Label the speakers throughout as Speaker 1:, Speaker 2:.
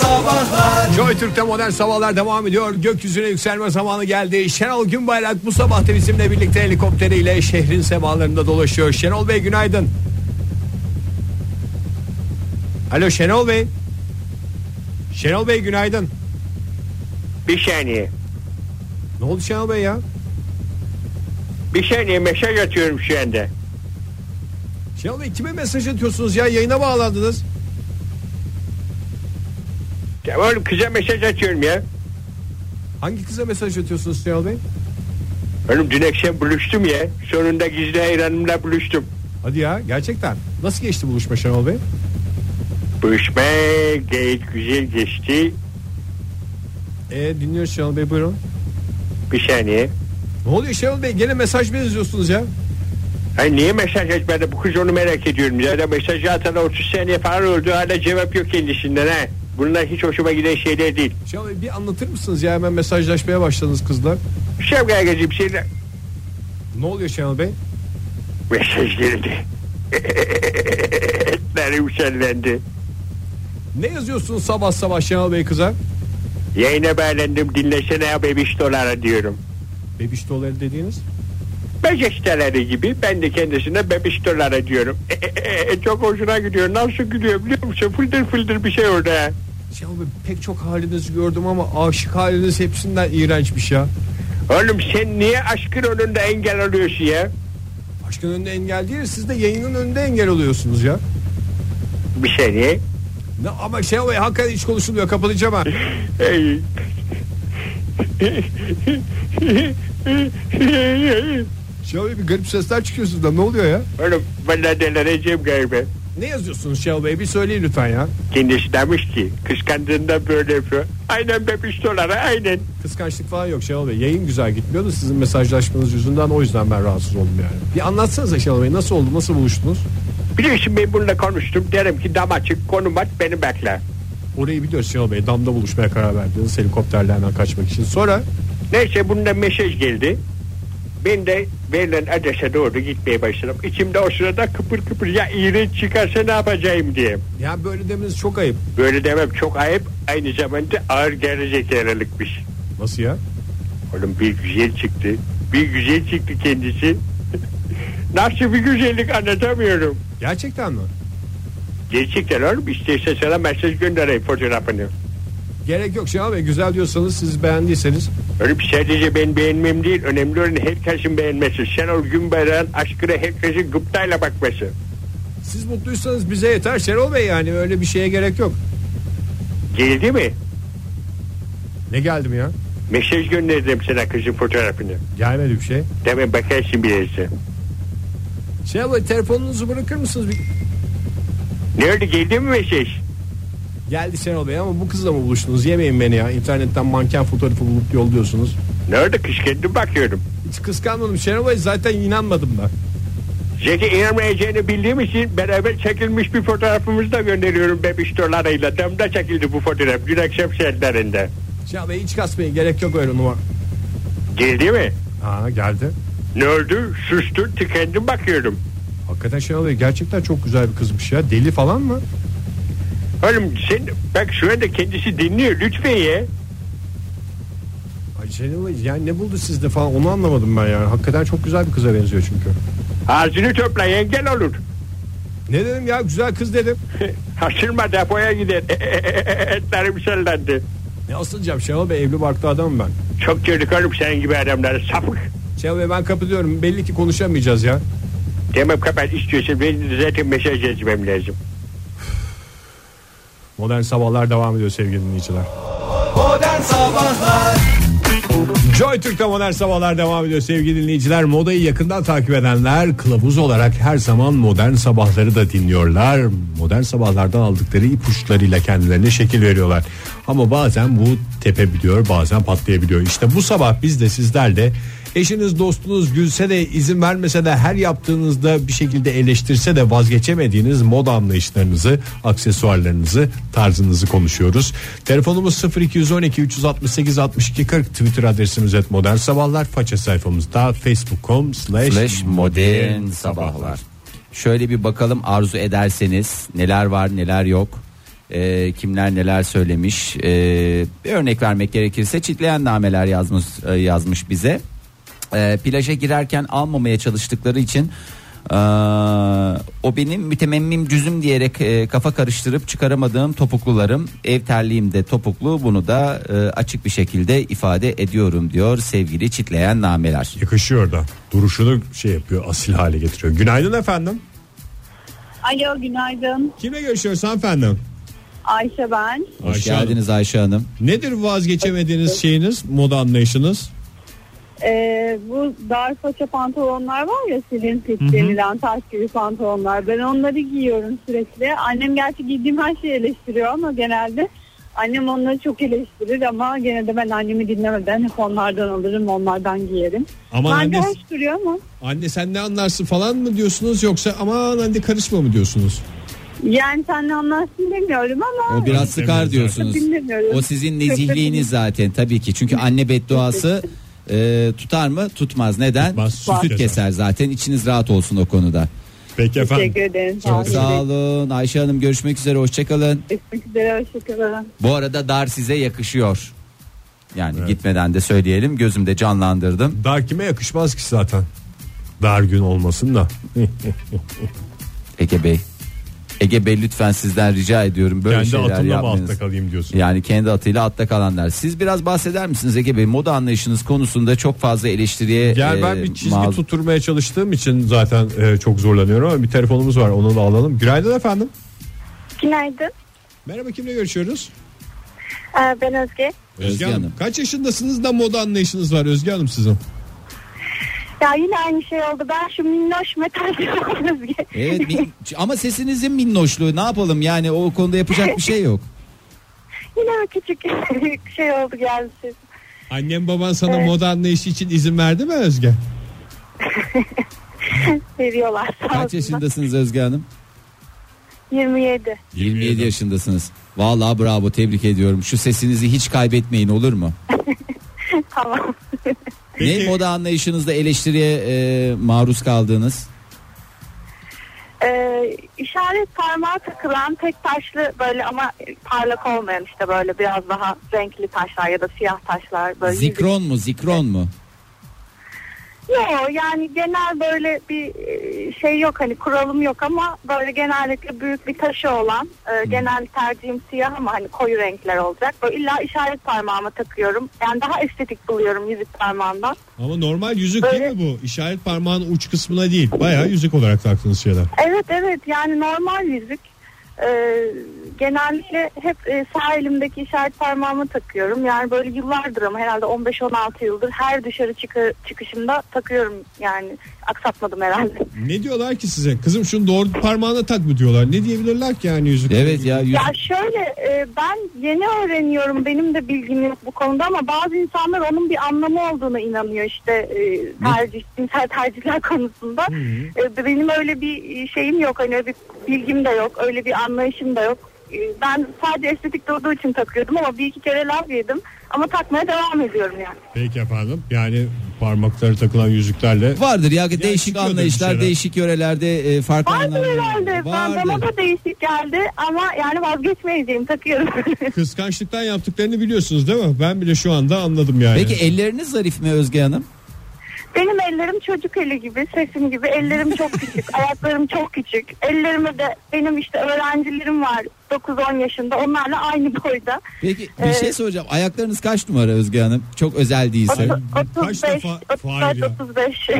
Speaker 1: Sabahlar
Speaker 2: Joy Türk'te modern sabahlar devam ediyor. Gökyüzüne yükselme zamanı geldi. Şenol Günbayrak bu sabah da bizimle birlikte helikopteriyle şehrin semalarında dolaşıyor. Şenol Bey günaydın. Alo Şenol Bey. Şenol Bey günaydın.
Speaker 3: Bir saniye.
Speaker 2: Ne oldu Şenol Bey ya?
Speaker 3: Bir saniye mesaj atıyorum şu anda.
Speaker 2: Şenol Bey kime mesaj atıyorsunuz ya? Yayına bağlandınız.
Speaker 3: Tamam oğlum kıza mesaj atıyorum ya.
Speaker 2: Hangi kıza mesaj atıyorsunuz Şenol Bey?
Speaker 3: Oğlum dün akşam buluştum ya. Sonunda gizli hayranımla buluştum.
Speaker 2: Hadi ya gerçekten. Nasıl geçti buluşma Şenol Bey?
Speaker 3: Buluşma gayet güzel geçti.
Speaker 2: E, dinliyoruz Şenol Bey buyurun.
Speaker 3: Bir saniye.
Speaker 2: Ne oluyor Şenol Bey? Gene mesaj mı yazıyorsunuz ya?
Speaker 3: Ay niye mesaj açmadı bu kız onu merak ediyorum. Zaten mesajı atana 30 saniye falan oldu hala cevap yok kendisinden ha. Bunlar hiç hoşuma giden şeyler değil.
Speaker 2: Bey bir anlatır mısınız ya hemen mesajlaşmaya başladınız kızlar.
Speaker 3: Şevkaya geçip şeyler.
Speaker 2: Ne oluyor Şenol Bey?
Speaker 3: Mesaj geldi. Etlerim şenlendi.
Speaker 2: Ne yazıyorsunuz sabah sabah Şenol Bey kıza?
Speaker 3: Yayına bağlandım dinlesene ya bebiş dolara diyorum.
Speaker 2: Bebiş doları dediğiniz?
Speaker 3: Bebiş doları gibi ben de kendisine bebiş dolara diyorum. çok hoşuna gidiyor. Nasıl gidiyor biliyor musun? Fıldır fıldır bir şey orada.
Speaker 2: Şenol Bey pek çok halinizi gördüm ama aşık haliniz hepsinden iğrençmiş ya.
Speaker 3: Oğlum sen niye aşkın önünde engel oluyorsun ya?
Speaker 2: Aşkın önünde engel değil siz de yayının önünde engel oluyorsunuz ya.
Speaker 3: Bir saniye.
Speaker 2: Ne, ama Şenol Bey hakikaten hiç konuşulmuyor kapatacağım ha.
Speaker 3: Ey.
Speaker 2: Şenol Bey bir garip sesler çıkıyor sizden ne oluyor ya?
Speaker 3: Oğlum bana delireceğim galiba.
Speaker 2: Ne yazıyorsunuz Şenol Bey bir söyleyin lütfen ya.
Speaker 3: Kendisi demiş ki kıskandığında böyle yapıyor. Aynen bebiş dolara aynen.
Speaker 2: Kıskançlık falan yok Şenol Bey. Yayın güzel gitmiyordu sizin mesajlaşmanız yüzünden o yüzden ben rahatsız oldum yani. Bir anlatsanıza Şenol Bey nasıl oldu nasıl buluştunuz?
Speaker 3: Biliyorsun ben bununla konuştum. Derim ki dam açık konum aç beni bekle.
Speaker 2: Orayı biliyoruz Şenol Bey damda buluşmaya karar verdiniz helikopterlerden kaçmak için. Sonra
Speaker 3: Neyse bundan mesaj geldi. Ben de verilen adrese doğru gitmeye başladım. İçimde o sırada kıpır kıpır ya iğrenç çıkarsa ne yapacağım diye.
Speaker 2: ya böyle demeniz çok ayıp.
Speaker 3: Böyle demem çok ayıp aynı zamanda ağır gerizekalılıkmış.
Speaker 2: Nasıl ya?
Speaker 3: Oğlum bir güzel çıktı. Bir güzel çıktı kendisi. Nasıl bir güzellik anlatamıyorum.
Speaker 2: Gerçekten mi?
Speaker 3: Gerçekten oğlum istersen sana mesaj göndereyim fotoğrafını.
Speaker 2: Gerek yok Şenol Bey güzel diyorsanız siz beğendiyseniz.
Speaker 3: Öyle bir sadece ben beğenmem değil. Önemli olan herkesin beğenmesi. Şenol Günbayrak'ın aşkına herkesin gıptayla bakması.
Speaker 2: Siz mutluysanız bize yeter Şenol Bey yani öyle bir şeye gerek yok.
Speaker 3: Geldi mi?
Speaker 2: Ne geldim ya?
Speaker 3: Mesaj gönderdim sana kızın fotoğrafını.
Speaker 2: Gelmedi bir şey.
Speaker 3: Tamam bakarsın birazdan.
Speaker 2: Şenol Bey telefonunuzu bırakır mısınız? Bir...
Speaker 3: Nerede geldi mi mesaj?
Speaker 2: Geldi Şenol Bey ama bu kızla mı buluştunuz? Yemeyin beni ya. İnternetten manken fotoğrafı bulup yolluyorsunuz.
Speaker 3: Nerede kışkırdım bakıyorum.
Speaker 2: Hiç kıskanmadım Şenol Bey zaten inanmadım da.
Speaker 3: Zeki inanmayacağını bildiğim için beraber çekilmiş bir fotoğrafımızı da gönderiyorum bebiş dolarıyla. Tam da çekildi bu fotoğraf. Dün akşam saatlerinde.
Speaker 2: Şenol Bey hiç kasmayın gerek yok öyle numara.
Speaker 3: Geldi mi?
Speaker 2: Ha geldi.
Speaker 3: Ne oldu? Sustum tıkandım bakıyorum.
Speaker 2: Hakikaten Şenol Bey gerçekten çok güzel bir kızmış ya. Deli falan mı?
Speaker 3: Oğlum sen bak şu anda kendisi dinliyor lütfen ya.
Speaker 2: Ay Bey yani ne buldu sizde falan onu anlamadım ben yani. Hakikaten çok güzel bir kıza benziyor çünkü.
Speaker 3: Ağzını topla engel olur.
Speaker 2: Ne dedim ya güzel kız dedim.
Speaker 3: Haşırma depoya gider. Etlerim sellendi.
Speaker 2: Ne asılacağım Şenol Bey evli barklı adamım ben.
Speaker 3: Çok gördük oğlum senin gibi adamları sapık.
Speaker 2: Şenol Bey ben kapatıyorum. Belli ki konuşamayacağız ya.
Speaker 3: Tamam kapat istiyorsan ben de zaten mesaj yazmam lazım.
Speaker 2: Modern sabahlar devam ediyor sevgili dinleyiciler.
Speaker 1: Modern Sabahlar
Speaker 2: Joy Türk'te modern sabahlar devam ediyor sevgili dinleyiciler. Modayı yakından takip edenler kılavuz olarak her zaman modern sabahları da dinliyorlar. Modern sabahlardan aldıkları ipuçlarıyla kendilerine şekil veriyorlar. Ama bazen bu tepebiliyor bazen patlayabiliyor. İşte bu sabah biz de sizlerle eşiniz dostunuz gülse de izin vermese de her yaptığınızda bir şekilde eleştirse de vazgeçemediğiniz moda anlayışlarınızı, aksesuarlarınızı, tarzınızı konuşuyoruz. Telefonumuz 0212 368 62 40 Twitter adresimiz et modern sabahlar. Faça sayfamızda facebook.com slash
Speaker 4: modern sabahlar. Şöyle bir bakalım arzu ederseniz neler var neler yok. e, kimler neler söylemiş. E, bir örnek vermek gerekirse çitleyen nameler yazmış e, yazmış bize. E, plaja girerken almamaya çalıştıkları için e, o benim mütememmim cüzüm diyerek e, kafa karıştırıp çıkaramadığım topuklularım ev terliğim de topuklu bunu da e, açık bir şekilde ifade ediyorum diyor sevgili çitleyen nameler.
Speaker 2: Yakışıyor da. Duruşunu şey yapıyor asil hale getiriyor. Günaydın efendim.
Speaker 5: Alo günaydın.
Speaker 2: Kimle görüşüyoruz efendim?
Speaker 5: Ayşe ben.
Speaker 4: Hoş
Speaker 2: Ayşe Hanım.
Speaker 4: geldiniz Ayşe Hanım.
Speaker 2: Nedir vazgeçemediğiniz şeyiniz, moda anlayışınız?
Speaker 5: Ee, bu dar paça pantolonlar var ya silin fit denilen taş gibi pantolonlar. Ben onları giyiyorum sürekli. Annem gerçi giydiğim her şeyi eleştiriyor ama genelde annem onları çok eleştirir ama gene de ben annemi dinlemeden hep onlardan alırım onlardan giyerim. Bence
Speaker 2: anne,
Speaker 5: hoş duruyor ama
Speaker 2: anne sen ne anlarsın falan mı diyorsunuz yoksa aman anne karışma mı diyorsunuz?
Speaker 5: yani sen ne anlarsın demiyorum ama
Speaker 4: O biraz sıkar diyorsunuz. O sizin nezihliğiniz zaten tabii ki. Çünkü anne bedduası e, tutar mı? Tutmaz. Neden?
Speaker 2: Tutmaz, süt
Speaker 4: Süt
Speaker 2: keser.
Speaker 4: keser zaten. İçiniz rahat olsun o konuda.
Speaker 2: Peki efendim.
Speaker 5: Teşekkür ederim.
Speaker 4: Çok sağ olun. Ayşe Hanım görüşmek üzere. Hoşçakalın.
Speaker 5: Görüşmek üzere. Hoşçakalın.
Speaker 4: Bu arada dar size yakışıyor. Yani gitmeden de söyleyelim. Gözümde canlandırdım.
Speaker 2: Dar kime yakışmaz ki zaten. Dar gün olmasın da.
Speaker 4: Ege Bey. Ege Bey lütfen sizden rica ediyorum böyle
Speaker 2: Kendi
Speaker 4: şeyler
Speaker 2: atımla mı altta kalayım diyorsun.
Speaker 4: Yani kendi atıyla atta kalanlar. Siz biraz bahseder misiniz Ege Bey? Moda anlayışınız konusunda çok fazla eleştiriye
Speaker 2: Yani ben
Speaker 4: e,
Speaker 2: bir çizgi
Speaker 4: maruz-
Speaker 2: tutturmaya çalıştığım için zaten e, çok zorlanıyorum ama bir telefonumuz var onu da alalım. Günaydın efendim.
Speaker 6: Günaydın.
Speaker 2: Merhaba kimle görüşüyoruz?
Speaker 6: Ee, Ben Özge.
Speaker 4: Özge Hanım.
Speaker 2: Kaç yaşındasınız da moda anlayışınız var Özge Hanım sizin?
Speaker 6: Ya yine aynı şey oldu. Ben şu minnoş metalci Özge.
Speaker 4: Evet min- ama sesinizin minnoşluğu ne yapalım yani o konuda yapacak bir şey yok.
Speaker 6: yine o küçük şey oldu geldi siz.
Speaker 2: Annem baban sana
Speaker 6: Evet.
Speaker 2: moda anlayışı için izin verdi mi Özge?
Speaker 6: Seviyorlar sağ
Speaker 4: Kaç
Speaker 6: olsunlar.
Speaker 4: yaşındasınız Özge Hanım?
Speaker 6: 27.
Speaker 4: 27 yaşındasınız. Vallahi bravo tebrik ediyorum. Şu sesinizi hiç kaybetmeyin olur mu?
Speaker 6: Tamam.
Speaker 2: Peki.
Speaker 4: Ne moda anlayışınızda eleştiriye e, maruz kaldığınız?
Speaker 6: Ee, işaret parmağı takılan tek taşlı böyle ama parlak olmayan işte böyle biraz daha renkli taşlar ya da siyah taşlar. Böyle
Speaker 4: Zikron mu zikron mu?
Speaker 6: Yok yani genel böyle bir e, şey yok hani kuralım yok ama böyle genellikle büyük bir taşı olan e, genel tercihim siyah ama hani koyu renkler olacak. Böyle illa işaret parmağıma takıyorum. Yani daha estetik buluyorum yüzük parmağından.
Speaker 2: Ama normal yüzük değil
Speaker 6: Öyle.
Speaker 2: mi bu? İşaret parmağın uç kısmına değil. Bayağı yüzük olarak taktığınız şeyler.
Speaker 6: Evet evet yani normal yüzük. E, genellikle hep e, sağ elimdeki işaret parmağımı takıyorum. Yani böyle yıllardır ama herhalde 15-16 yıldır her dışarı çıkı, çıkışımda takıyorum yani aksatmadım herhalde.
Speaker 2: Ne diyorlar ki size? Kızım şunu doğru parmağına tak mı diyorlar? Ne diyebilirler ki yani yüzük?
Speaker 4: Evet ya yüz-
Speaker 6: Ya şöyle e, ben yeni öğreniyorum benim de bilgim yok bu konuda ama bazı insanlar onun bir anlamı olduğuna inanıyor işte e, tercih cinsel tercihler konusunda. E, benim öyle bir şeyim yok hani bir bilgim de yok öyle bir anlayışım da yok. E, ben sadece estetik durduğu için takıyordum ama bir iki kere laf yedim ama takmaya devam ediyorum yani.
Speaker 2: Peki efendim. Yani parmakları takılan yüzüklerle
Speaker 4: vardır ya değişik
Speaker 2: çıkıyordur bir
Speaker 4: anlayışlar değişik yörelerde e, farklı
Speaker 6: Vardır
Speaker 4: anlamlar
Speaker 6: herhalde. Ben, bana
Speaker 4: vardır.
Speaker 6: da değişik geldi ama yani vazgeçmeyeceğim takıyorum.
Speaker 2: kıskançlıktan yaptıklarını biliyorsunuz değil mi? Ben bile şu anda anladım yani.
Speaker 4: Peki elleriniz zarif mi Özge Hanım?
Speaker 6: Benim ellerim çocuk eli gibi, sesim gibi. Ellerim çok küçük, ayaklarım çok küçük. Ellerime de benim işte öğrencilerim var 9-10 yaşında. Onlarla aynı boyda.
Speaker 4: Peki bir
Speaker 6: Evet.
Speaker 4: şey soracağım. Ayaklarınız kaç numara Özge Hanım? Çok özel değilse.
Speaker 6: Otu-
Speaker 2: kaç
Speaker 6: 35,
Speaker 2: defa Fahir ya?
Speaker 6: 35.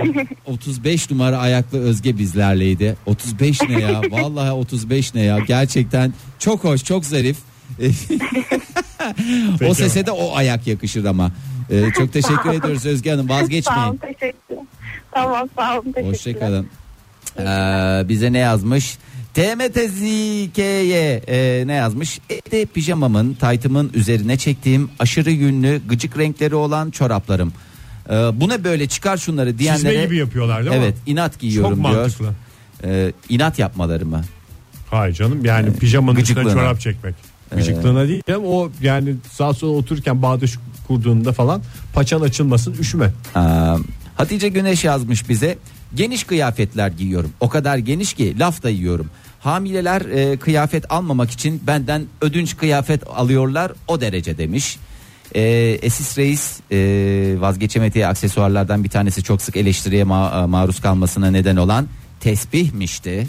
Speaker 4: 35 numara ayaklı Özge bizlerleydi. 35 ne ya? Vallahi 35 ne ya? Gerçekten çok hoş, çok zarif. o
Speaker 2: Peki.
Speaker 4: sese de o ayak yakışır ama. Ee, çok teşekkür ediyoruz Özge Hanım.
Speaker 6: sağ olun,
Speaker 4: Vazgeçmeyin.
Speaker 6: teşekkür. Tamam, sağ olun, teşekkürler.
Speaker 4: Hoşçakalın. Ee, bize ne yazmış? TMTZK'ye e, ne yazmış? Evde pijamamın, taytımın üzerine çektiğim aşırı yünlü, gıcık renkleri olan çoraplarım. Ee, bu ne böyle çıkar şunları diyenlere.
Speaker 2: Çizme gibi yapıyorlar değil mi?
Speaker 4: Evet inat giyiyorum
Speaker 2: Çok
Speaker 4: diyor.
Speaker 2: mantıklı.
Speaker 4: Ee, inat yapmaları mı?
Speaker 2: Hayır canım yani pijamanın üstüne
Speaker 4: gıcıklığına.
Speaker 2: çorap çekmek. Gıcıklığına değil ama o yani sağ sola otururken bağdaş kurduğunda falan paçan açılmasın üşüme.
Speaker 4: Ee, Hatice Güneş yazmış bize. Geniş kıyafetler giyiyorum. O kadar geniş ki laf da yiyorum. Hamileler e, kıyafet almamak için benden ödünç kıyafet alıyorlar o derece demiş. E, Esis Reis e, vazgeçemediği aksesuarlardan bir tanesi çok sık eleştiriye ma- maruz kalmasına neden olan tesbihmişti.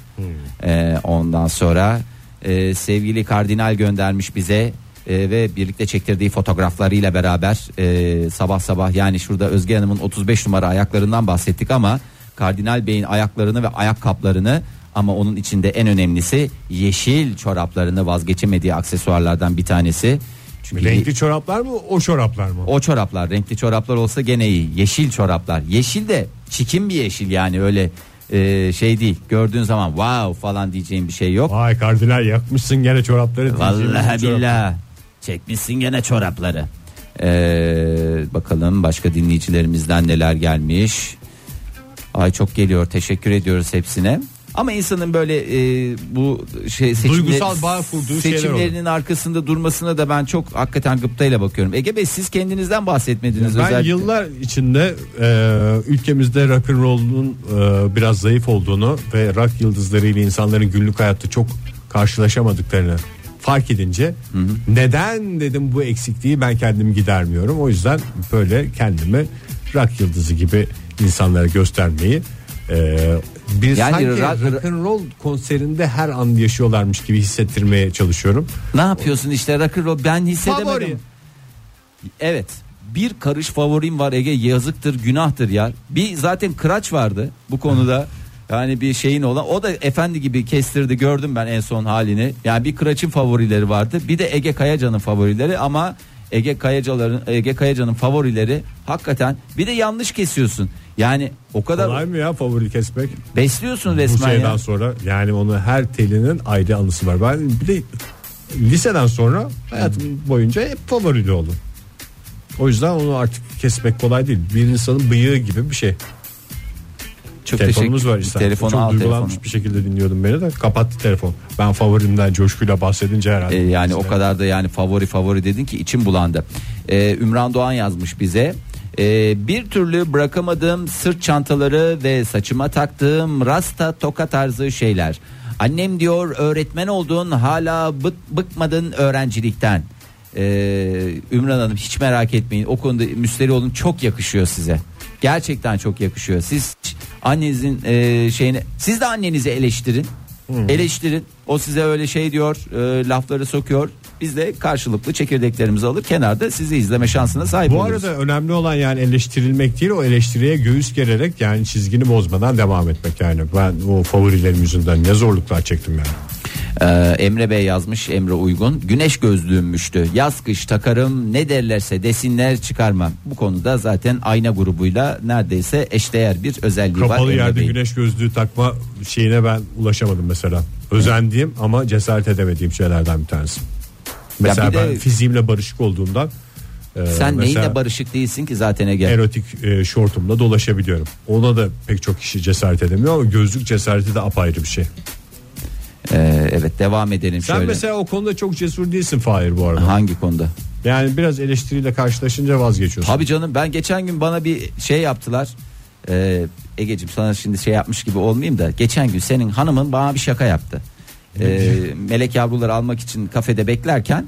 Speaker 4: E, ondan sonra e, sevgili kardinal göndermiş bize e, ve birlikte çektirdiği fotoğraflarıyla beraber e, sabah sabah yani şurada Özge Hanım'ın 35 numara ayaklarından bahsettik ama Kardinal Bey'in ayaklarını ve ayakkabılarını ama onun içinde en önemlisi yeşil çoraplarını vazgeçemediği aksesuarlardan bir tanesi. Çünkü
Speaker 2: Renkli çoraplar mı o çoraplar mı?
Speaker 4: o çoraplar renkli çoraplar olsa gene iyi. Yeşil çoraplar. Yeşil de çikin bir yeşil yani öyle e, şey değil. Gördüğün zaman wow falan diyeceğim bir şey yok.
Speaker 2: Vay kardinal yakmışsın gene çorapları.
Speaker 4: Vallahi billah. Çekmişsin gene çorapları. Ee, bakalım başka dinleyicilerimizden neler gelmiş. Ay çok geliyor. Teşekkür ediyoruz hepsine. Ama insanın böyle e, bu şey seçimler-
Speaker 2: Duygusal bağ kurduğu şeyler
Speaker 4: seçimlerinin arkasında durmasına da ben çok hakikaten gıptayla bakıyorum. Ege Bey siz kendinizden bahsetmediniz
Speaker 2: Ben
Speaker 4: özellikle.
Speaker 2: yıllar içinde e, ülkemizde rock and roll'un e, biraz zayıf olduğunu ve rock yıldızlarıyla insanların günlük hayatta çok karşılaşamadıklarını fark edince neden dedim bu eksikliği ben kendim gidermiyorum. O yüzden böyle kendimi rock yıldızı gibi insanlara göstermeyi e, bir
Speaker 4: Yani
Speaker 2: sanki
Speaker 4: rock-
Speaker 2: rock and roll konserinde her an yaşıyorlarmış gibi hissettirmeye çalışıyorum.
Speaker 4: Ne yapıyorsun işte rock and roll ben hissedemedim.
Speaker 2: Favori.
Speaker 4: Evet. Bir karış favorim var Ege yazıktır günahtır ya. Bir zaten kıraç vardı bu konuda. Yani bir şeyin olan o da efendi gibi kestirdi gördüm ben en son halini. Yani bir kıraçın favorileri vardı. Bir de Ege Kayacan'ın favorileri ama Ege Kayacaların Ege Kayacan'ın favorileri hakikaten bir de yanlış kesiyorsun. Yani o kadar
Speaker 2: Kolay mı ya favori kesmek?
Speaker 4: besliyorsun
Speaker 2: Bu
Speaker 4: resmen
Speaker 2: şeyden
Speaker 4: ya.
Speaker 2: sonra yani onun her telinin ayrı anısı var. Ben bir de liseden sonra hayatım boyunca hep favorili oldum. O yüzden onu artık kesmek kolay değil. Bir insanın bıyığı gibi bir şey.
Speaker 4: Çok
Speaker 2: Telefonumuz var işte.
Speaker 4: Telefonu
Speaker 2: Çok
Speaker 4: al
Speaker 2: duygulanmış
Speaker 4: telefonu.
Speaker 2: bir şekilde dinliyordum beni de kapattı telefon. Ben favorimden coşkuyla bahsedince herhalde.
Speaker 4: Ee, yani o kadar da yani favori favori dedin ki içim bulandı. Ee, Ümran Doğan yazmış bize. Ee, bir türlü bırakamadığım sırt çantaları ve saçıma taktığım rasta toka tarzı şeyler. Annem diyor öğretmen oldun hala bık, bıkmadın öğrencilikten. Ee, Ümran Hanım hiç merak etmeyin o konuda müsteri olun çok yakışıyor size. Gerçekten çok yakışıyor. Siz annenizin e, şeyini siz de annenizi eleştirin. Eleştirin. O size öyle şey diyor, e, lafları sokuyor. Biz de karşılıklı çekirdeklerimizi alır kenarda sizi izleme şansına sahip
Speaker 2: Bu
Speaker 4: oluruz.
Speaker 2: arada önemli olan yani eleştirilmek değil o eleştiriye göğüs gererek yani çizgini bozmadan devam etmek yani. Ben o favorilerim yüzünden ne zorluklar çektim yani.
Speaker 4: Ee, Emre Bey yazmış Emre Uygun. Güneş gözlüğümmüştü. Yaz kış takarım ne derlerse desinler çıkarmam. Bu konuda zaten ayna grubuyla neredeyse eşdeğer bir özelliği var.
Speaker 2: Kapalı
Speaker 4: Emre
Speaker 2: yerde
Speaker 4: Bey'in.
Speaker 2: güneş gözlüğü takma şeyine ben ulaşamadım mesela. Özendiğim ama cesaret edemediğim şeylerden bir tanesi. Mesela
Speaker 4: bir de-
Speaker 2: ben fiziğimle barışık olduğumdan e,
Speaker 4: Sen neyinle barışık değilsin ki zaten Ege.
Speaker 2: erotik e, şortumla dolaşabiliyorum. Ona da pek çok kişi cesaret edemiyor ama gözlük cesareti de apayrı bir şey.
Speaker 4: Ee, evet devam edelim
Speaker 2: Sen
Speaker 4: şöyle.
Speaker 2: mesela o konuda çok cesur değilsin Fahir bu arada.
Speaker 4: Hangi konuda?
Speaker 2: Yani biraz eleştiriyle karşılaşınca vazgeçiyorsun.
Speaker 4: Tabii canım ben geçen gün bana bir şey yaptılar. Ee, Ege'cim sana şimdi şey yapmış gibi olmayayım da geçen gün senin hanımın bana bir şaka yaptı. Ee, melek yavruları almak için kafede beklerken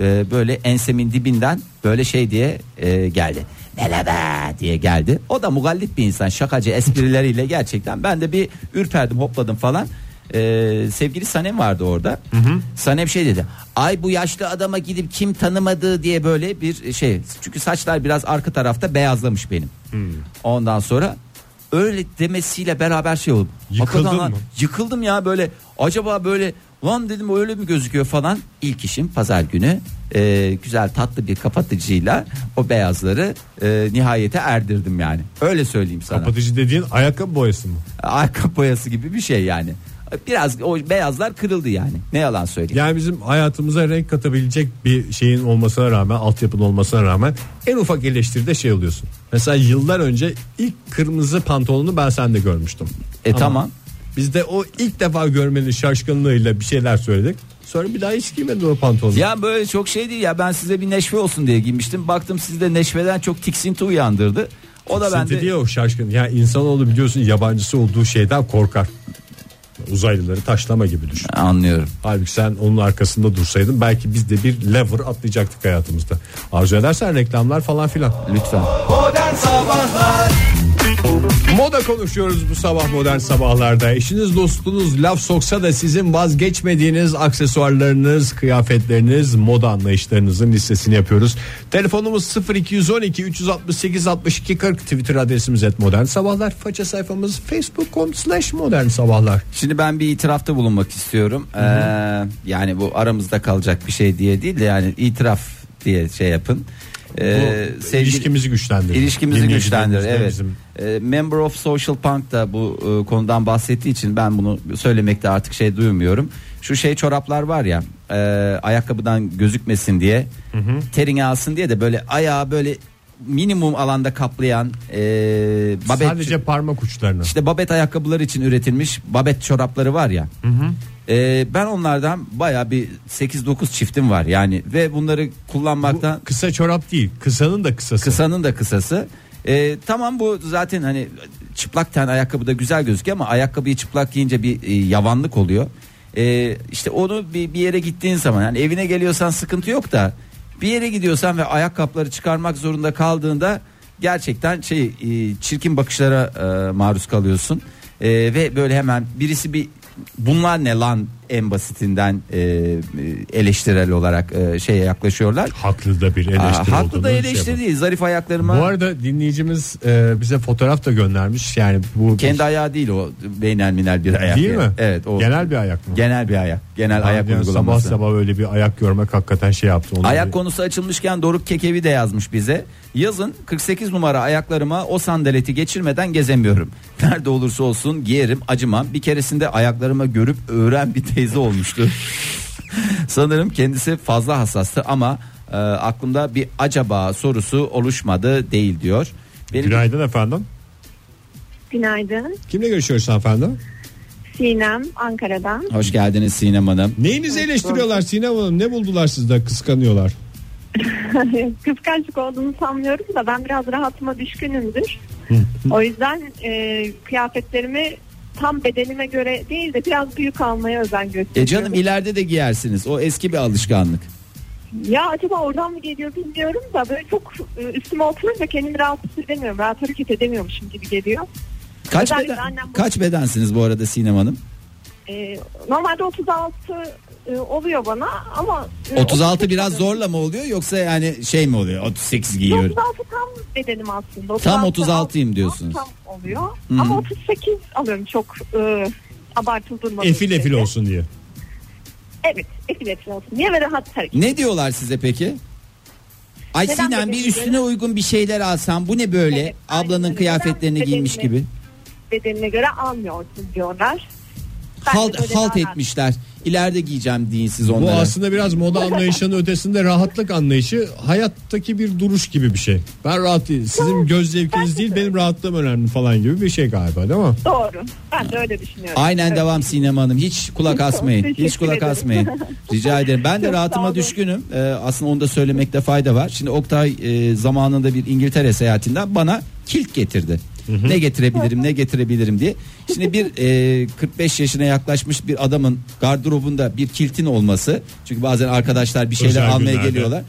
Speaker 4: e, böyle ensemin dibinden böyle şey diye e, geldi. Merhaba diye geldi. O da mugallip bir insan şakacı esprileriyle gerçekten ben de bir ürperdim hopladım falan. Ee, sevgili Sanem vardı orada. Sanem şey dedi. Ay bu yaşlı adama gidip kim tanımadığı diye böyle bir şey. Çünkü saçlar biraz arka tarafta beyazlamış benim. Ondan sonra öyle demesiyle beraber şey oldu.
Speaker 2: Yıkıldın
Speaker 4: Hakikaten lan,
Speaker 2: mı?
Speaker 4: Yıkıldım ya böyle. Acaba böyle lan dedim öyle mi gözüküyor falan. İlk işim pazar günü e, güzel tatlı bir kapatıcıyla o beyazları e, nihayete erdirdim yani. Öyle söyleyeyim sana.
Speaker 2: Kapatıcı dediğin ayakkabı boyası mı?
Speaker 4: Ayakkabı boyası gibi bir şey yani. Biraz o beyazlar kırıldı yani. Ne yalan söyleyeyim.
Speaker 2: Yani bizim hayatımıza renk katabilecek bir şeyin olmasına rağmen, altyapının olmasına rağmen en ufak eleştiride şey oluyorsun. Mesela yıllar önce ilk kırmızı pantolonu ben sende görmüştüm.
Speaker 4: E
Speaker 2: Ama
Speaker 4: tamam.
Speaker 2: Biz de o ilk defa görmenin şaşkınlığıyla bir şeyler söyledik. Sonra bir daha hiç giymedin o pantolonu.
Speaker 4: Ya böyle çok şey değil ya ben size bir neşve olsun diye giymiştim. Baktım sizde neşveden çok tiksinti uyandırdı. O da
Speaker 2: Tiksinti
Speaker 4: bende
Speaker 2: diye o şaşkın. Yani insanoğlu biliyorsun yabancısı olduğu şeyden korkar. Uzaylıları taşlama gibi düşün.
Speaker 4: Anlıyorum.
Speaker 2: Halbuki sen onun arkasında dursaydın belki biz de bir lever atlayacaktık hayatımızda. Arzu edersen reklamlar falan filan.
Speaker 4: Lütfen.
Speaker 1: Modern Sabahlar
Speaker 2: Moda konuşuyoruz bu sabah modern sabahlarda. Eşiniz dostunuz laf soksa da sizin vazgeçmediğiniz aksesuarlarınız, kıyafetleriniz, moda anlayışlarınızın listesini yapıyoruz. Telefonumuz 0212 368 62 40 Twitter adresimiz et modern sabahlar. Faça sayfamız facebook.com slash modern sabahlar.
Speaker 4: Şimdi ben bir itirafta bulunmak istiyorum. Ee, yani bu aramızda kalacak bir şey diye değil de yani itiraf diye şey yapın. Ee,
Speaker 2: Bu
Speaker 4: sevgili-
Speaker 2: ilişkimizi güçlendirir.
Speaker 4: İlişkimizi güçlendirir evet.
Speaker 2: bizim-
Speaker 4: Ee, Member of Social Punk da bu e, konudan bahsettiği için ben bunu söylemekte artık şey duymuyorum. Şu şey çoraplar var ya e, ayakkabıdan gözükmesin diye terini alsın diye de böyle ayağı böyle minimum alanda kaplayan e, babet
Speaker 2: Sadece parmak uçlarını.
Speaker 4: işte babet ayakkabıları için üretilmiş babet çorapları var ya. E, ben onlardan baya bir 8-9 çiftim var yani ve bunları
Speaker 2: Bu
Speaker 4: kullanmaktan
Speaker 2: kısa çorap değil. Kısanın da kısası.
Speaker 4: Kısanın da kısası. Ee, tamam bu zaten hani çıplak ten ayakkabı da güzel gözüküyor ama ayakkabıyı çıplak giyince bir e, yavanlık oluyor. Ee, işte onu bir, bir yere gittiğin zaman yani evine geliyorsan sıkıntı yok da bir yere gidiyorsan ve ayakkabıları çıkarmak zorunda kaldığında gerçekten şey e, çirkin bakışlara e, maruz kalıyorsun. E, ve böyle hemen birisi bir bunlar ne lan en basitinden e, eleştirel olarak e, şeye yaklaşıyorlar.
Speaker 2: Haklı da bir
Speaker 4: Aa,
Speaker 2: eleştiri
Speaker 4: haklı
Speaker 2: olduğunu
Speaker 4: da
Speaker 2: şey
Speaker 4: eleştiri
Speaker 2: yapalım.
Speaker 4: değil. Zarif ayaklarıma
Speaker 2: Bu arada dinleyicimiz e, bize fotoğraf da göndermiş. Yani bu
Speaker 4: kendi ayağı değil o beynel minel bir ayak.
Speaker 2: değil
Speaker 4: yani.
Speaker 2: mi?
Speaker 4: Evet o
Speaker 2: Genel bir ayak mı?
Speaker 4: genel bir ayak. Genel ayak
Speaker 2: sabah
Speaker 4: uygulaması.
Speaker 2: sabah öyle bir ayak görmek hakikaten şey yaptı. Onu
Speaker 4: Ayak
Speaker 2: bir-
Speaker 4: konusu açılmışken Doruk Kekevi de yazmış bize. Yazın 48 numara ayaklarıma o sandaleti geçirmeden gezemiyorum. Nerede olursa olsun giyerim acımam. Bir keresinde ayaklarıma görüp öğren bir teyze olmuştu. Sanırım kendisi fazla hassastı ama e, aklımda bir acaba sorusu oluşmadı değil diyor. Benim
Speaker 2: Günaydın efendim.
Speaker 5: Günaydın.
Speaker 2: Kimle görüşüyoruz efendim?
Speaker 5: Sinem Ankara'dan.
Speaker 4: hoş geldiniz Sinem Hanım.
Speaker 2: Neyinizi eleştiriyorlar Sinem Hanım? Ne buldular sizde kıskanıyorlar?
Speaker 5: Kıskançlık olduğunu sanmıyorum da ben biraz rahatıma düşkünümdür. o yüzden e, kıyafetlerimi tam bedenime göre değil de biraz büyük almaya özen gösteriyorum.
Speaker 4: E canım ileride de giyersiniz. O eski bir alışkanlık.
Speaker 5: Ya acaba oradan mı geliyor bilmiyorum da böyle çok e, üstüme oturunca kendimi rahatsız edemiyorum. Rahat hareket edemiyormuşum gibi geliyor.
Speaker 4: Kaç
Speaker 5: Özellikle
Speaker 4: beden,
Speaker 5: annem
Speaker 4: kaç bedensiniz bu arada Sinem Hanım?
Speaker 5: E, normalde 36 e, oluyor bana ama e,
Speaker 4: 36
Speaker 5: 38
Speaker 4: biraz zorla mı oluyor yoksa yani şey mi oluyor? 38 giyiyorum.
Speaker 5: 36 tam bedenim aslında.
Speaker 4: Tam
Speaker 5: 36
Speaker 4: 36'yım
Speaker 5: alt-
Speaker 4: diyorsunuz.
Speaker 5: Tam oluyor. Ama 38 alıyorum çok e, abartılı durmadığı
Speaker 2: Efil efil olsun diye.
Speaker 5: Evet efil efil olsun diye ve rahat hareket.
Speaker 4: Ne diyorlar size peki? Ay
Speaker 5: Neden
Speaker 4: Sinem bir
Speaker 5: bedenine
Speaker 4: üstüne
Speaker 5: göre?
Speaker 4: uygun bir şeyler alsam bu ne böyle?
Speaker 5: Evet, aynen
Speaker 4: Ablanın
Speaker 5: öyle.
Speaker 4: kıyafetlerini
Speaker 5: Neden
Speaker 4: giymiş
Speaker 5: bedenine-
Speaker 4: gibi.
Speaker 5: Bedenine göre almıyorsun diyorlar.
Speaker 4: Halt, halt etmişler. İleride giyeceğim deyin siz
Speaker 2: Bu
Speaker 4: onlara.
Speaker 2: aslında biraz moda anlayışının ötesinde rahatlık anlayışı hayattaki bir duruş gibi bir şey. Ben rahat. Sizin göz zevkiniz değil benim rahatlığım önemli falan gibi bir şey galiba değil mi?
Speaker 5: Doğru. Ben de öyle düşünüyorum.
Speaker 4: Aynen
Speaker 5: Evet.
Speaker 4: devam Sinem Hanım. Hiç kulak asmayın. Hiç kulak asmayın. Rica ederim. Ben de
Speaker 5: Çok
Speaker 4: rahatıma düşkünüm. Ee, aslında onu da söylemekte fayda var. Şimdi Oktay e, zamanında bir İngiltere seyahatinden bana kilt getirdi. Ne getirebilirim ne getirebilirim diye. Şimdi bir e, 45 yaşına yaklaşmış bir adamın gardırobunda bir kiltin olması. Çünkü bazen arkadaşlar bir şeyler
Speaker 2: Özel
Speaker 4: almaya
Speaker 2: günlerde.
Speaker 4: geliyorlar.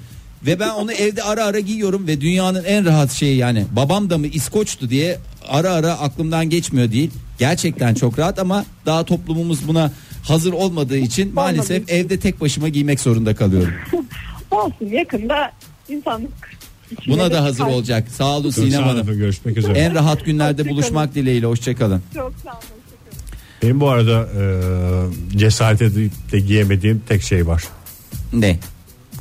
Speaker 4: Ve ben onu evde ara ara giyiyorum ve dünyanın en rahat şeyi yani babam da mı İskoç'tu diye ara ara aklımdan geçmiyor değil. Gerçekten çok rahat ama daha toplumumuz buna hazır olmadığı için maalesef evde tek başıma giymek zorunda kalıyorum.
Speaker 5: Olsun yakında insanlık
Speaker 4: Buna da hazır olacak. Sağ olun Sinem
Speaker 2: sağ olun
Speaker 4: Hanım.
Speaker 2: Görüşmek üzere.
Speaker 4: En rahat günlerde buluşmak dileğiyle hoşçakalın.
Speaker 5: Çok sağ olun.
Speaker 2: Benim bu arada e, cesaret edip de giyemediğim tek şey var.
Speaker 4: Ne?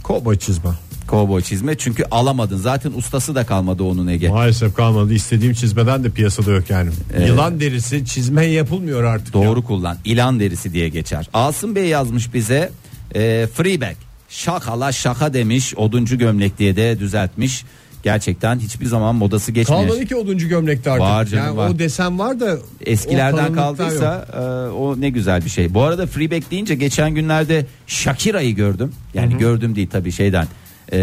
Speaker 2: Kovboy çizme.
Speaker 4: Kovboy çizme çünkü alamadın. Zaten ustası da kalmadı onun Ege.
Speaker 2: Maalesef kalmadı. İstediğim çizmeden de piyasada yok yani.
Speaker 4: Evet.
Speaker 2: Yılan derisi çizme yapılmıyor artık.
Speaker 4: Doğru
Speaker 2: ya.
Speaker 4: kullan. İlan derisi diye geçer. Asım Bey yazmış bize. E, freeback. Şakala şaka demiş. Oduncu gömlek diye de düzeltmiş. Gerçekten hiçbir zaman modası geçmiyor.
Speaker 2: Kalmadı ki oduncu gömlekte artık.
Speaker 4: Var canım,
Speaker 2: yani
Speaker 4: var.
Speaker 2: o desen var da
Speaker 4: Eskilerden kaldıysa e, o ne güzel bir şey. Bu arada freeback deyince geçen günlerde Shakira'yı gördüm. Yani gördüm değil tabii şeyden. e,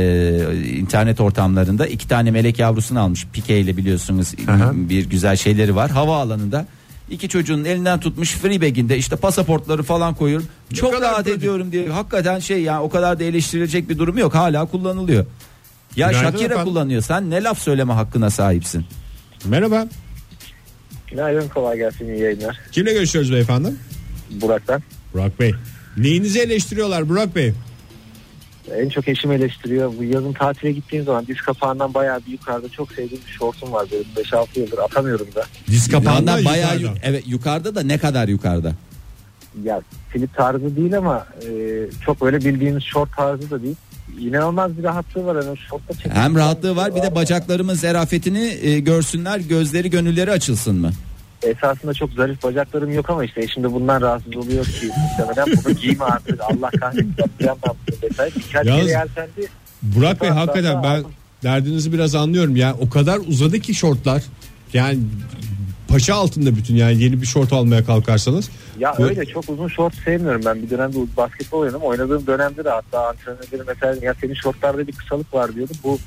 Speaker 4: internet ortamlarında iki tane melek yavrusunu almış Pike ile biliyorsunuz
Speaker 2: hı.
Speaker 4: bir güzel şeyleri var havaalanında İki çocuğun elinden tutmuş free bag'inde işte pasaportları falan koyuyorum. Çok
Speaker 2: kadar
Speaker 4: rahat
Speaker 2: pratik.
Speaker 4: ediyorum diye. Hakikaten şey yani o kadar da eleştirilecek bir durum yok. Hala kullanılıyor. Ya
Speaker 2: Günaydın
Speaker 4: Shakira
Speaker 2: efendim.
Speaker 4: kullanıyor. Sen ne laf söyleme hakkına sahipsin.
Speaker 2: Merhaba.
Speaker 7: Günaydın kolay gelsin iyi yayınlar.
Speaker 2: Kimle görüşüyoruz beyefendi?
Speaker 7: Burak'tan.
Speaker 2: Burak Bey. Neyinizi eleştiriyorlar Burak Bey?
Speaker 7: En çok eşim eleştiriyor. Bu yazın tatile gittiğim zaman diz kapağından bayağı bir yukarıda çok sevdiğim bir şortum var benim 5-6 yıldır atamıyorum da.
Speaker 2: Diz kapağından
Speaker 4: bayağı
Speaker 2: yukarıda.
Speaker 4: yu- evet yukarıda da ne kadar yukarıda?
Speaker 7: Ya slip tarzı değil ama e, çok böyle bildiğimiz şort tarzı da değil. İnanılmaz bir rahatlığı var. Yani o şortta çekip-
Speaker 4: Hem rahatlığı var bir de bacaklarımın zerafetini e, görsünler gözleri gönülleri açılsın mı?
Speaker 7: Esasında çok zarif bacaklarım yok ama işte eşim de bundan rahatsız oluyor ki muhtemelen bunu giyme artık Allah kahretsin yapacağım ben bunu detay. Birkaç
Speaker 2: Yalnız-
Speaker 7: kere yeltendi.
Speaker 2: Burak Bey hakikaten ben derdinizi biraz anlıyorum ya. O kadar uzadı ki şortlar. Yani paşa altında bütün yani yeni bir şort almaya kalkarsanız.
Speaker 7: Ya
Speaker 2: Bu-
Speaker 7: öyle çok uzun şort sevmiyorum ben. Bir dönemde basketbol oynadım. Oynadığım dönemde de hatta antrenörlerim mesela ya senin şortlarda bir kısalık var diyordu. Bu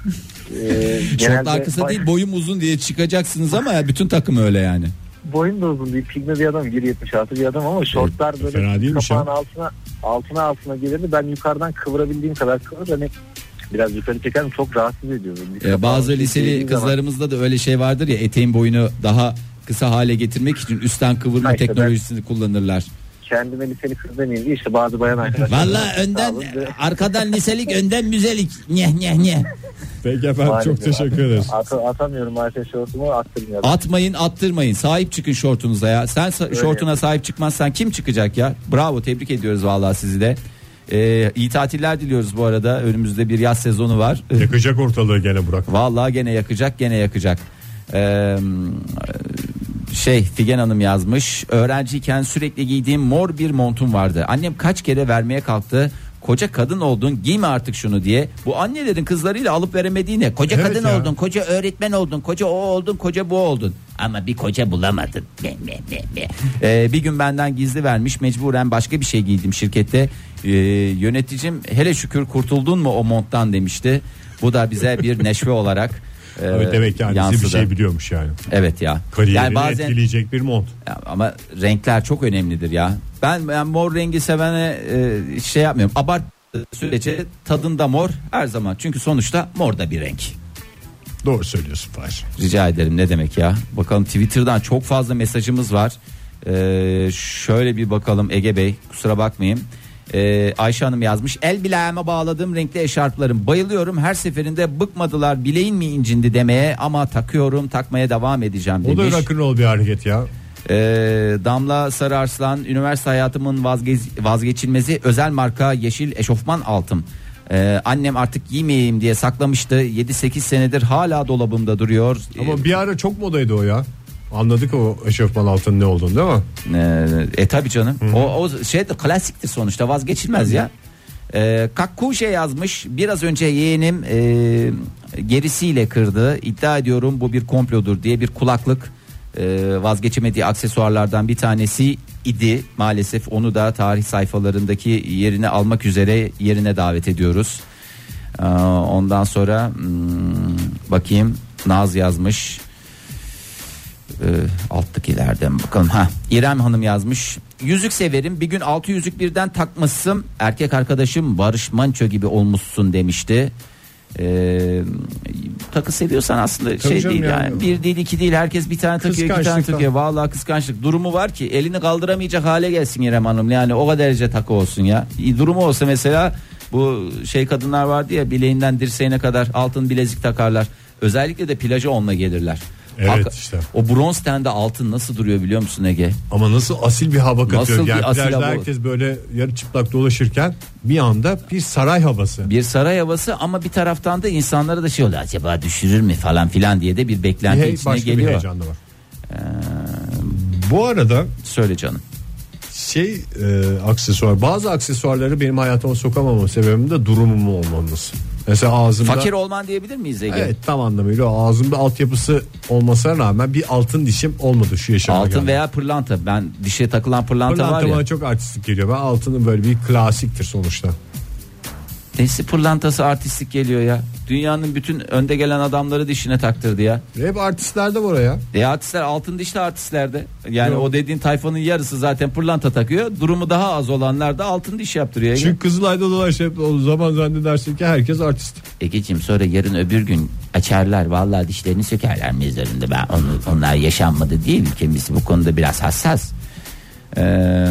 Speaker 7: e,
Speaker 4: Şortlar
Speaker 7: genelde
Speaker 4: kısa
Speaker 7: bay-
Speaker 4: değil boyum uzun diye çıkacaksınız ama ya bütün takım öyle yani.
Speaker 7: Boyum da uzun değil. Pigme bir adam 1.76 bir adam ama şortlar böyle kapağın
Speaker 2: ya.
Speaker 7: altına altına altına gelirdi. Ben yukarıdan kıvırabildiğim kadar kıvır hani biraz yukarı çekerim çok rahatsız ediyor. beni. Bir
Speaker 4: Ee,
Speaker 7: kapağın
Speaker 4: bazı liseli
Speaker 7: girdiğim zaman-
Speaker 4: kızlarımızda da öyle şey vardır ya eteğin boyunu daha kısa hale getirmek için üstten kıvırma
Speaker 7: Ha işte ben-
Speaker 4: teknolojisini kullanırlar.
Speaker 7: Kendime liseli kız demeyeyim diye işte bazı bayan arkadaşlar.
Speaker 4: Valla önden arkadan liselik önden müzelik. Nyeh nyeh nyeh.
Speaker 2: Peki efendim çok
Speaker 7: Maalesef
Speaker 2: teşekkür ederiz.
Speaker 7: At, atamıyorum maalesef şortumu attırmıyorum.
Speaker 4: Atmayın attırmayın sahip çıkın şortunuza ya. Sen sa- şortuna sahip çıkmazsan kim çıkacak ya? Bravo tebrik ediyoruz vallahi sizi de. Ee, iyi tatiller diliyoruz bu arada. Önümüzde bir yaz sezonu var.
Speaker 2: Yakacak ortalığı gene Burak.
Speaker 4: Vallahi gene yakacak gene yakacak. Ee, şey Figen Hanım yazmış. Öğrenciyken sürekli giydiğim mor bir montum vardı. Annem kaç kere vermeye kalktı. Koca kadın oldun giyme artık şunu diye. Bu annelerin kızlarıyla alıp veremediği ne? Koca
Speaker 2: Evet
Speaker 4: kadın
Speaker 2: ya.
Speaker 4: oldun, koca öğretmen oldun, koca o oldun, koca bu oldun. Ama bir koca bulamadın. Me, me, me, me. Ee, bir gün benden gizli vermiş mecburen başka bir şey giydim şirkette. Ee, yöneticim hele şükür kurtuldun mu o monttan demişti. Bu da bize bir neşve olarak e,
Speaker 2: Evet, demek ki annesi bir şey biliyormuş yani.
Speaker 4: Evet ya.
Speaker 2: Kariyerini
Speaker 4: yani bazen
Speaker 2: etkileyecek bir mont.
Speaker 4: ya ama renkler çok önemlidir ya. Ben, ben mor rengi sevene e, şey yapmıyorum. Abart sürece tadında mor her zaman. Çünkü sonuçta mor da bir renk.
Speaker 2: Doğru söylüyorsun Fahir.
Speaker 4: Rica ederim ne demek ya. Bakalım Twitter'dan çok fazla mesajımız var. Ee, şöyle bir bakalım Ege Bey kusura bakmayın. Ee, Ayşe Hanım yazmış el bileğime bağladığım renkli eşarplarım bayılıyorum her seferinde bıkmadılar bileğin mi incindi demeye ama takıyorum takmaya devam edeceğim
Speaker 2: O da
Speaker 4: demiş.
Speaker 2: rock'n'roll bir hareket ya.
Speaker 4: Ee, Damla Sararslan üniversite hayatımın vazge- vazgeçilmezi özel marka yeşil eşofman altım. Ee, annem artık giymeyeyim diye saklamıştı 7-8 senedir hala dolabımda duruyor.
Speaker 2: Ama bir ara çok modaydı o ya. Anladık o eşofman altının ne olduğunu değil mi?
Speaker 4: Ee, e tabi canım. O, o şey de klasiktir sonuçta vazgeçilmez ya. Ee, Kakkuşe yazmış. Biraz önce yeğenim e, gerisiyle kırdı. İddia ediyorum bu bir komplodur diye bir kulaklık e, vazgeçemediği aksesuarlardan bir tanesi idi. Maalesef onu da tarih sayfalarındaki yerini almak üzere yerine davet ediyoruz. Ee, ondan sonra hmm, bakayım Naz yazmış. Ee, alttakilerden bakalım. Ha, İrem Hanım yazmış. Yüzük severim. Bir gün altı yüzük birden takmışsın. Erkek arkadaşım Barış Manço gibi olmuşsun demişti. Ee, takı seviyorsan aslında şey
Speaker 2: canım
Speaker 4: değil yani.
Speaker 2: yani.
Speaker 4: Bir değil iki değil herkes bir tane takıyor iki tane takıyor. Vallahi kıskançlık durumu var ki elini kaldıramayacak hale gelsin İrem Hanım. Yani o kadar derece takı olsun ya. Durumu olsa mesela bu şey kadınlar vardı ya bileğinden dirseğine kadar altın bilezik takarlar. Özellikle de plaja onunla gelirler.
Speaker 2: Evet işte.
Speaker 4: O bronz tende altın nasıl duruyor biliyor musun Ege?
Speaker 2: Ama nasıl asil bir hava katıyor.
Speaker 4: Nasıl bir
Speaker 2: yani
Speaker 4: asil
Speaker 2: plajda
Speaker 4: hava?
Speaker 2: herkes böyle yarı çıplak dolaşırken bir anda bir saray havası.
Speaker 4: Bir saray havası ama bir taraftan da insanlara da şey oluyor. Acaba düşürür mü falan filan diye de bir beklenti
Speaker 2: Hey,
Speaker 4: içine
Speaker 2: bir
Speaker 4: geliyor. Ee,
Speaker 2: heyecan da var. Bu arada
Speaker 4: Söyle canım.
Speaker 2: şey e, aksesuar bazı aksesuarları benim hayatıma sokamama sebebim de durumum olmaması. Mesela ağzımda
Speaker 4: Fakir olman diyebilir miyiz Ege?
Speaker 2: Evet tam anlamıyla o ağzımda altyapısı olmasına rağmen bir altın dişim olmadı şu yaşama
Speaker 4: Altın
Speaker 2: geldim.
Speaker 4: veya pırlanta. Ben dişe takılan pırlanta,
Speaker 2: Pırlanta
Speaker 4: var ya.
Speaker 2: bana çok artistik geliyor. Ben altının böyle bir klasiktir sonuçta.
Speaker 4: Nesi pırlantası artistlik geliyor ya. Dünyanın bütün önde gelen adamları dişine taktırdı ya.
Speaker 2: Hep artistlerde var ya.
Speaker 4: E artistler altın dişli artistlerde. Yani
Speaker 2: Yok.
Speaker 4: o dediğin tayfanın yarısı zaten pırlanta takıyor. Durumu daha az olanlar da altın diş yaptırıyor.
Speaker 2: Çünkü Kızılay'da dolaşıp o zaman zannedersin ki herkes artist.
Speaker 4: Egeciğim sonra yarın öbür gün açarlar vallahi dişlerini sökerler mezarında ben onu, onlar yaşanmadı değil ülkemiz bu konuda biraz hassas. Ee,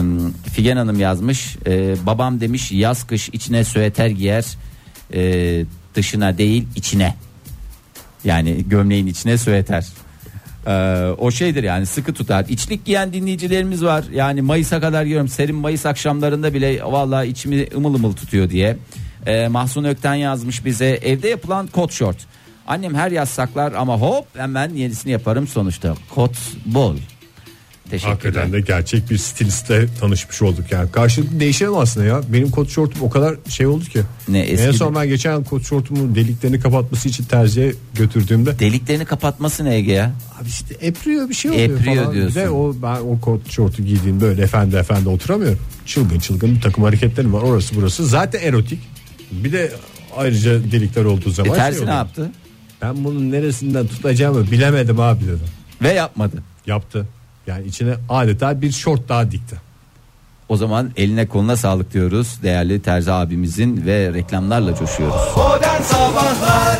Speaker 4: Figen Hanım yazmış Ee, babam demiş yaz kış içine süeter giyer ee, dışına değil içine yani gömleğin içine süeter. Ee, o şeydir yani sıkı tutar. İçlik giyen dinleyicilerimiz var. Yani Mayıs'a kadar diyorum serin Mayıs akşamlarında bile vallahi içimi ımıl ımıl tutuyor diye. Ee, Mahsun Ökten yazmış bize evde yapılan kot şort. Annem her yaz saklar ama hop hemen yenisini yaparım sonuçta. Kot bol. Teşekkürler.
Speaker 2: Hakikaten de gerçek bir stilistle tanışmış olduk yani. Karşılıklı değişelim aslında ya. Benim kot şortum o kadar şey oldu ki.
Speaker 4: Ne, eski
Speaker 2: en son ben geçen kot şortumun deliklerini kapatması için terziye götürdüğümde
Speaker 4: Deliklerini kapatması ne Ege ya?
Speaker 2: abi işte epriyor bir şey oluyor
Speaker 4: Epriyor
Speaker 2: falan.
Speaker 4: diyorsun.
Speaker 2: Bir de o ben o kot şortu giydiğim böyle efendi efendi oturamıyorum. Çılgın çılgın bir takım hareketlerim var orası burası. Zaten erotik. Bir de ayrıca delikler olduğu
Speaker 4: E,
Speaker 2: zaman
Speaker 4: terzi
Speaker 2: şey
Speaker 4: ne yaptı?
Speaker 2: Ben bunun neresinden tutacağımı bilemedim abi dedi.
Speaker 4: Ve yapmadı.
Speaker 2: Yaptı. Yani içine adeta bir şort daha dikti.
Speaker 4: O zaman eline koluna sağlık diyoruz değerli Terzi abimizin ve reklamlarla coşuyoruz.
Speaker 1: Modern Sabahlar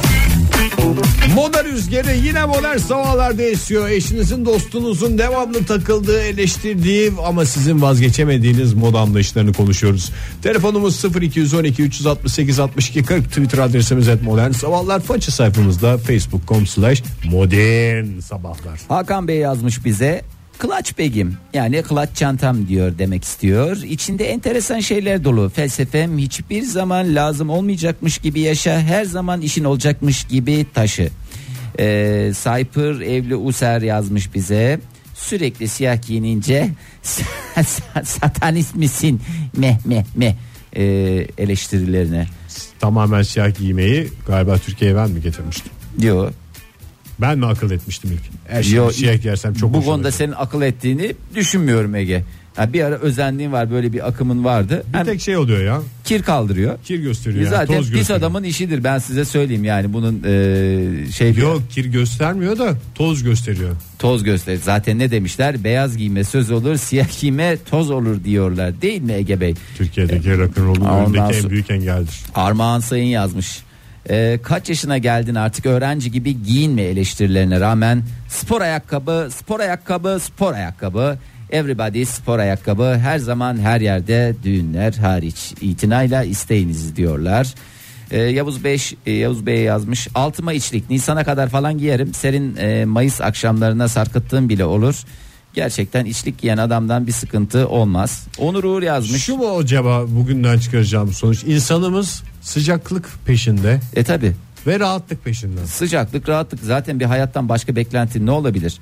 Speaker 2: Moda rüzgarı yine modern sabahlarda esiyor. Eşinizin dostunuzun devamlı takıldığı eleştirdiği ama sizin vazgeçemediğiniz moda anlayışlarını konuşuyoruz. Telefonumuz 0212 368 62 40 Twitter adresimiz et modern sabahlar. Faça sayfamızda facebook.com slash modern sabahlar.
Speaker 4: Hakan Bey yazmış bize. Clutch begim yani clutch çantam diyor demek istiyor. İçinde enteresan şeyler dolu. Felsefem hiçbir zaman lazım olmayacakmış gibi yaşa. Her zaman işin olacakmış gibi taşı. Ee, Cyper Evli User yazmış bize. Sürekli siyah giyinince satanist misin meh meh meh ee, eleştirilerine.
Speaker 2: Tamamen siyah giymeyi galiba Türkiye'ye ben mi getirmiştim?
Speaker 4: Diyor.
Speaker 2: Ben mi akıl etmiştim ilk? Her şeyi
Speaker 4: Yo,
Speaker 2: siyah giyersem çok
Speaker 4: Bu konuda
Speaker 2: gider.
Speaker 4: senin akıl ettiğini düşünmüyorum Ege. Ha, bir ara özenliğin var böyle bir akımın vardı.
Speaker 2: Bir
Speaker 4: Hem
Speaker 2: tek şey oluyor ya.
Speaker 4: kir kaldırıyor.
Speaker 2: Kir gösteriyor. yani,
Speaker 4: Zaten
Speaker 2: toz
Speaker 4: pis
Speaker 2: gösteriyor.
Speaker 4: adamın işidir ben size söyleyeyim yani bunun e, şey
Speaker 2: Yok kir göstermiyor da toz gösteriyor.
Speaker 4: toz göster. Zaten ne demişler? Beyaz giyme söz olur, siyah giyme toz olur diyorlar. Değil mi Ege Bey?
Speaker 2: Türkiye'deki rock'n'roll'un
Speaker 4: Ondan
Speaker 2: önündeki en büyük engeldir.
Speaker 4: Armağan Sayın yazmış. Ee, kaç yaşına geldin artık öğrenci gibi giyinme eleştirilerine rağmen spor ayakkabı, spor ayakkabı, spor ayakkabı. Everybody spor ayakkabı her zaman her yerde düğünler hariç itinayla isteyiniz diyorlar. Ee, Yavuz Bey e, Yavuz Bey yazmış. Altıma içlik Nisan'a kadar falan giyerim. Serin e, Mayıs akşamlarına sarkıttığım bile olur. Gerçekten içlik giyen adamdan bir sıkıntı olmaz. Onur Uğur yazmış.
Speaker 2: Şu mu acaba bugünden çıkaracağım sonuç? İnsanımız sıcaklık peşinde
Speaker 4: E tabi
Speaker 2: ve rahatlık peşinde.
Speaker 4: Sıcaklık, rahatlık zaten bir hayattan başka beklenti ne olabilir?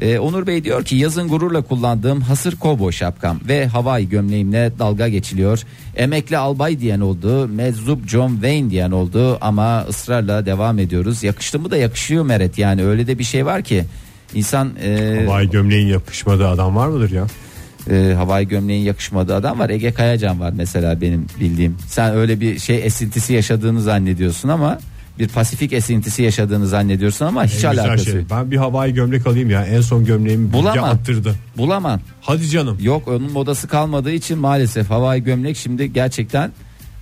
Speaker 4: Ee, Onur Bey diyor ki yazın gururla kullandığım hasır kovboy şapkam ve havai gömleğimle dalga geçiliyor. Emekli albay diyen oldu, meczup John Wayne diyen oldu ama ısrarla devam ediyoruz. Yakıştı mı da yakışıyor Meret yani öyle de bir şey var ki insan e,
Speaker 2: Havai gömleğin yapışmadığı adam var mıdır ya?
Speaker 4: e, havai gömleğin yakışmadığı adam var. Ege Kayacan var mesela benim bildiğim. Sen öyle bir şey esintisi yaşadığını zannediyorsun ama bir pasifik esintisi yaşadığını zannediyorsun ama hiç
Speaker 2: En güzel
Speaker 4: alakası
Speaker 2: şey.
Speaker 4: yok.
Speaker 2: Ben bir havai gömlek alayım ya. En son gömleğimi bilgi
Speaker 4: Bulamam.
Speaker 2: attırdı.
Speaker 4: Bulamam.
Speaker 2: Hadi canım.
Speaker 4: Yok onun modası kalmadığı için maalesef havai gömlek şimdi gerçekten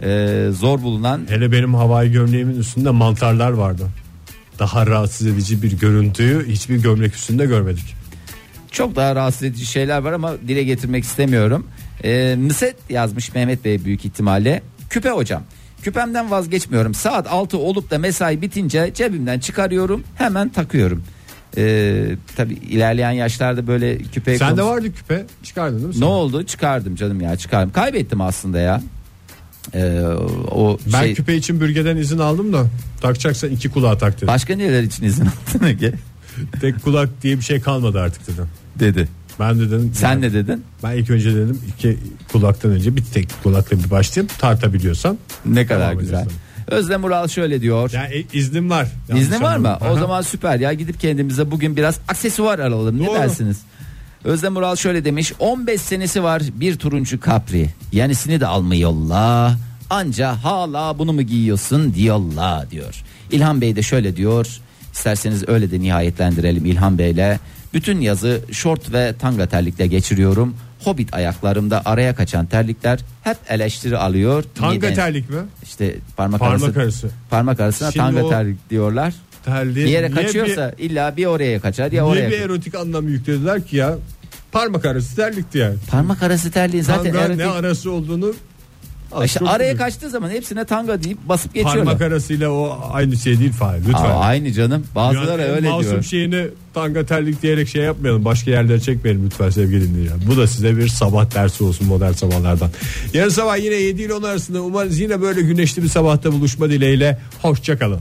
Speaker 4: e, zor bulunan
Speaker 2: Hele benim havai gömleğimin üstünde mantarlar vardı. Daha rahatsız edici bir görüntüyü hiçbir gömlek üstünde görmedik.
Speaker 4: çok daha rahatsız edici şeyler var ama dile getirmek istemiyorum. E, Nıset yazmış Mehmet Bey büyük ihtimalle. Küpe hocam. Küpemden vazgeçmiyorum. Saat 6 olup da mesai bitince cebimden çıkarıyorum hemen takıyorum. E, tabi ilerleyen yaşlarda böyle küpe
Speaker 2: Sende vardı küpe. Çıkardın değil mi?
Speaker 4: Ne
Speaker 2: sen?
Speaker 4: oldu? Çıkardım canım ya çıkardım. Kaybettim aslında ya. E, o
Speaker 2: Ben
Speaker 4: şey,
Speaker 2: küpe için bürgeden izin aldım da takacaksan iki kulağa tak dedim.
Speaker 4: başka neler için izin aldın Ege?
Speaker 2: Tek kulak diye bir şey kalmadı artık dedim.
Speaker 4: Dedi.
Speaker 2: Ben de dedim.
Speaker 4: Sen
Speaker 2: ben,
Speaker 4: ne dedin?
Speaker 2: Ben ilk önce dedim iki kulaktan önce bir tek kulakla bir başlayayım tartabiliyorsam.
Speaker 4: Ne kadar güzel.
Speaker 2: ediyorsun.
Speaker 4: Özlem Ural şöyle diyor.
Speaker 2: Yani e, iznim var. Yanlış
Speaker 4: İzni var mı?
Speaker 2: anlamadım.
Speaker 4: O
Speaker 2: Aha.
Speaker 4: zaman süper ya gidip kendimize bugün biraz aksesuar alalım. Ne
Speaker 2: Doğru.
Speaker 4: dersiniz? Özlem Ural şöyle demiş 15 senesi var bir turuncu kapri yenisini de almayı yolla Anca hala bunu mu giyiyorsun diyorlar diyor. İlhan Bey de şöyle diyor. İsterseniz öyle de nihayetlendirelim İlhan Bey'le. Bütün yazı şort ve tanga terlikle geçiriyorum. Hobbit ayaklarımda araya kaçan terlikler hep eleştiri alıyor.
Speaker 2: Tanga
Speaker 4: Neden?
Speaker 2: terlik mi?
Speaker 4: İşte parmak,
Speaker 2: Parmak
Speaker 4: arası,
Speaker 2: arası.
Speaker 4: Parmak arasına
Speaker 2: Şimdi
Speaker 4: tanga
Speaker 2: o-
Speaker 4: terlik diyorlar.
Speaker 2: Terliğe
Speaker 4: Bir yere
Speaker 2: niye
Speaker 4: kaçıyorsa illa bir oraya kaçar
Speaker 2: bir,
Speaker 4: ya
Speaker 2: niye
Speaker 4: oraya.
Speaker 2: bir
Speaker 4: kaçar.
Speaker 2: erotik anlam yüklediler ki ya? Parmak arası terlikti yani.
Speaker 4: Parmak arası terliğin zaten
Speaker 2: Tanga
Speaker 4: erotik-
Speaker 2: ne arası olduğunu az
Speaker 4: İşte
Speaker 2: çok
Speaker 4: araya
Speaker 2: biliyorum.
Speaker 4: kaçtığı zaman hepsine tanga deyip basıp geçiyorlar.
Speaker 2: Parmak arasıyla o aynı şey değil Fahir lütfen.
Speaker 4: Aa, aynı canım. Bazıları
Speaker 2: en
Speaker 4: öyle
Speaker 2: masum
Speaker 4: diyor.
Speaker 2: şeyini tanga terlik diyerek şey yapmayalım. Başka yerlere çekmeyelim lütfen sevgili dinleyiciler. Bu da size bir sabah dersi olsun modern sabahlardan. Yarın sabah yine 7 ile 10 arasında umarız yine böyle güneşli bir sabahta buluşma dileğiyle. Hoşçakalın.